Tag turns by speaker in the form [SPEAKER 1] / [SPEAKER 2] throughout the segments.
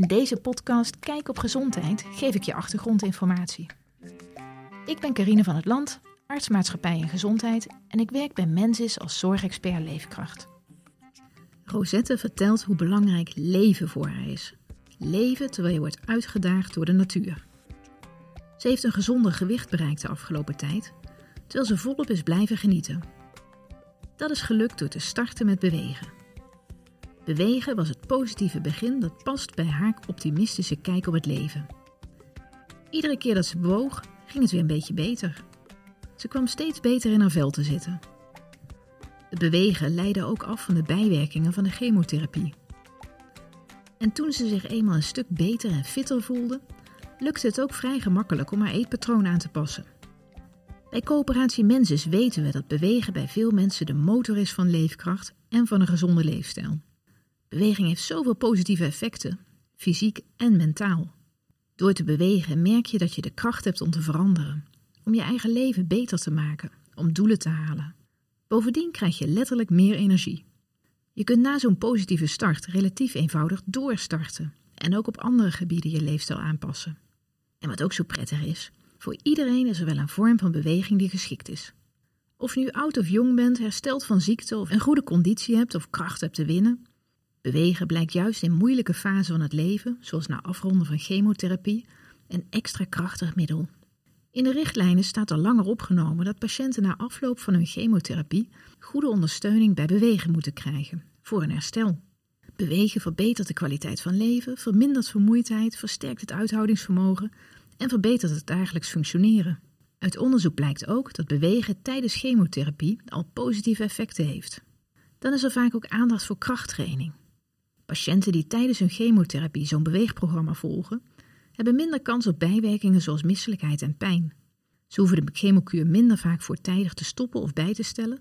[SPEAKER 1] In deze podcast Kijk op Gezondheid geef ik je achtergrondinformatie. Ik ben Carine van het Land, artsmaatschappij en gezondheid en ik werk bij Mensis als zorgexpert leefkracht. Rosette vertelt hoe belangrijk leven voor haar is. Leven terwijl je wordt uitgedaagd door de natuur. Ze heeft een gezonder gewicht bereikt de afgelopen tijd, terwijl ze volop is blijven genieten. Dat is gelukt door te starten met bewegen. Bewegen was het positieve begin dat past bij haar optimistische kijk op het leven. Iedere keer dat ze bewoog, ging het weer een beetje beter. Ze kwam steeds beter in haar vel te zitten. Het bewegen leidde ook af van de bijwerkingen van de chemotherapie. En toen ze zich eenmaal een stuk beter en fitter voelde, lukte het ook vrij gemakkelijk om haar eetpatroon aan te passen. Bij coöperatie Mensis weten we dat bewegen bij veel mensen de motor is van leefkracht en van een gezonde leefstijl. Beweging heeft zoveel positieve effecten, fysiek en mentaal. Door te bewegen merk je dat je de kracht hebt om te veranderen, om je eigen leven beter te maken, om doelen te halen. Bovendien krijg je letterlijk meer energie. Je kunt na zo'n positieve start relatief eenvoudig doorstarten en ook op andere gebieden je leefstijl aanpassen. En wat ook zo prettig is, voor iedereen is er wel een vorm van beweging die geschikt is. Of je nu oud of jong bent, hersteld van ziekte of een goede conditie hebt of kracht hebt te winnen, bewegen blijkt juist in moeilijke fasen van het leven, zoals na afronden van chemotherapie, een extra krachtig middel. In de richtlijnen staat al langer opgenomen dat patiënten na afloop van hun chemotherapie goede ondersteuning bij bewegen moeten krijgen voor een herstel. Bewegen verbetert de kwaliteit van leven, vermindert vermoeidheid, versterkt het uithoudingsvermogen en verbetert het dagelijks functioneren. Uit onderzoek blijkt ook dat bewegen tijdens chemotherapie al positieve effecten heeft. Dan is er vaak ook aandacht voor krachttraining. Patiënten die tijdens hun chemotherapie zo'n beweegprogramma volgen, hebben minder kans op bijwerkingen zoals misselijkheid en pijn. Ze hoeven de chemokuur minder vaak voortijdig te stoppen of bij te stellen.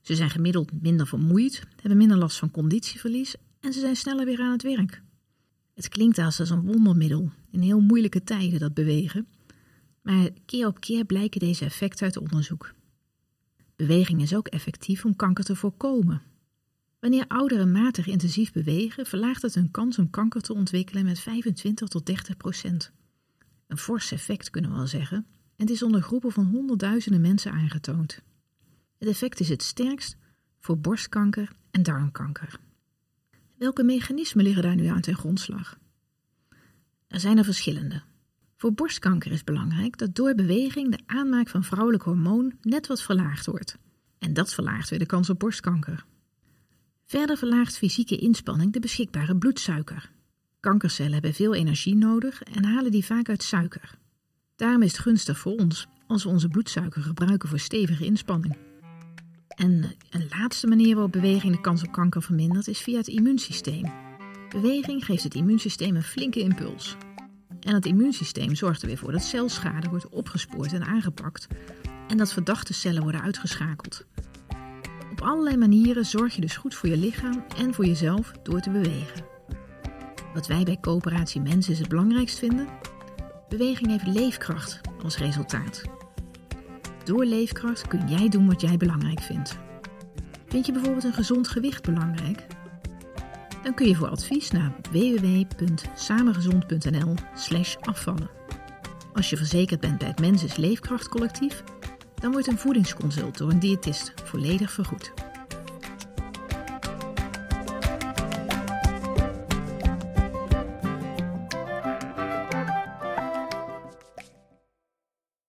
[SPEAKER 1] Ze zijn gemiddeld minder vermoeid, hebben minder last van conditieverlies en ze zijn sneller weer aan het werk. Het klinkt als een wondermiddel in heel moeilijke tijden dat bewegen, maar keer op keer blijken deze effecten uit onderzoek. Beweging is ook effectief om kanker te voorkomen. Wanneer ouderen matig intensief bewegen, verlaagt het hun kans om kanker te ontwikkelen met 25 tot 30 procent. Een fors effect kunnen we wel zeggen, en het is onder groepen van honderdduizenden mensen aangetoond. Het effect is het sterkst voor borstkanker en darmkanker. Welke mechanismen liggen daar nu aan ten grondslag? Er zijn er verschillende. Voor borstkanker is belangrijk dat door beweging de aanmaak van vrouwelijk hormoon net wat verlaagd wordt. En dat verlaagt weer de kans op borstkanker. Verder verlaagt fysieke inspanning de beschikbare bloedsuiker. Kankercellen hebben veel energie nodig en halen die vaak uit suiker. Daarom is het gunstig voor ons als we onze bloedsuiker gebruiken voor stevige inspanning. En een laatste manier waarop beweging de kans op kanker vermindert is via het immuunsysteem. Beweging geeft het immuunsysteem een flinke impuls. En het immuunsysteem zorgt er weer voor dat celschade wordt opgespoord en aangepakt en dat verdachte cellen worden uitgeschakeld. Op allerlei manieren zorg je dus goed voor je lichaam en voor jezelf door te bewegen. Wat wij bij Coöperatie Mensen het belangrijkst vinden? Beweging heeft leefkracht als resultaat. Door leefkracht kun jij doen wat jij belangrijk vindt. Vind je bijvoorbeeld een gezond gewicht belangrijk? Dan kun je voor advies naar www.samengezond.nl/afvallen. Als je verzekerd bent bij het Mensis Leefkracht Collectief, dan wordt een voedingsconsult door een diëtist volledig vergoed.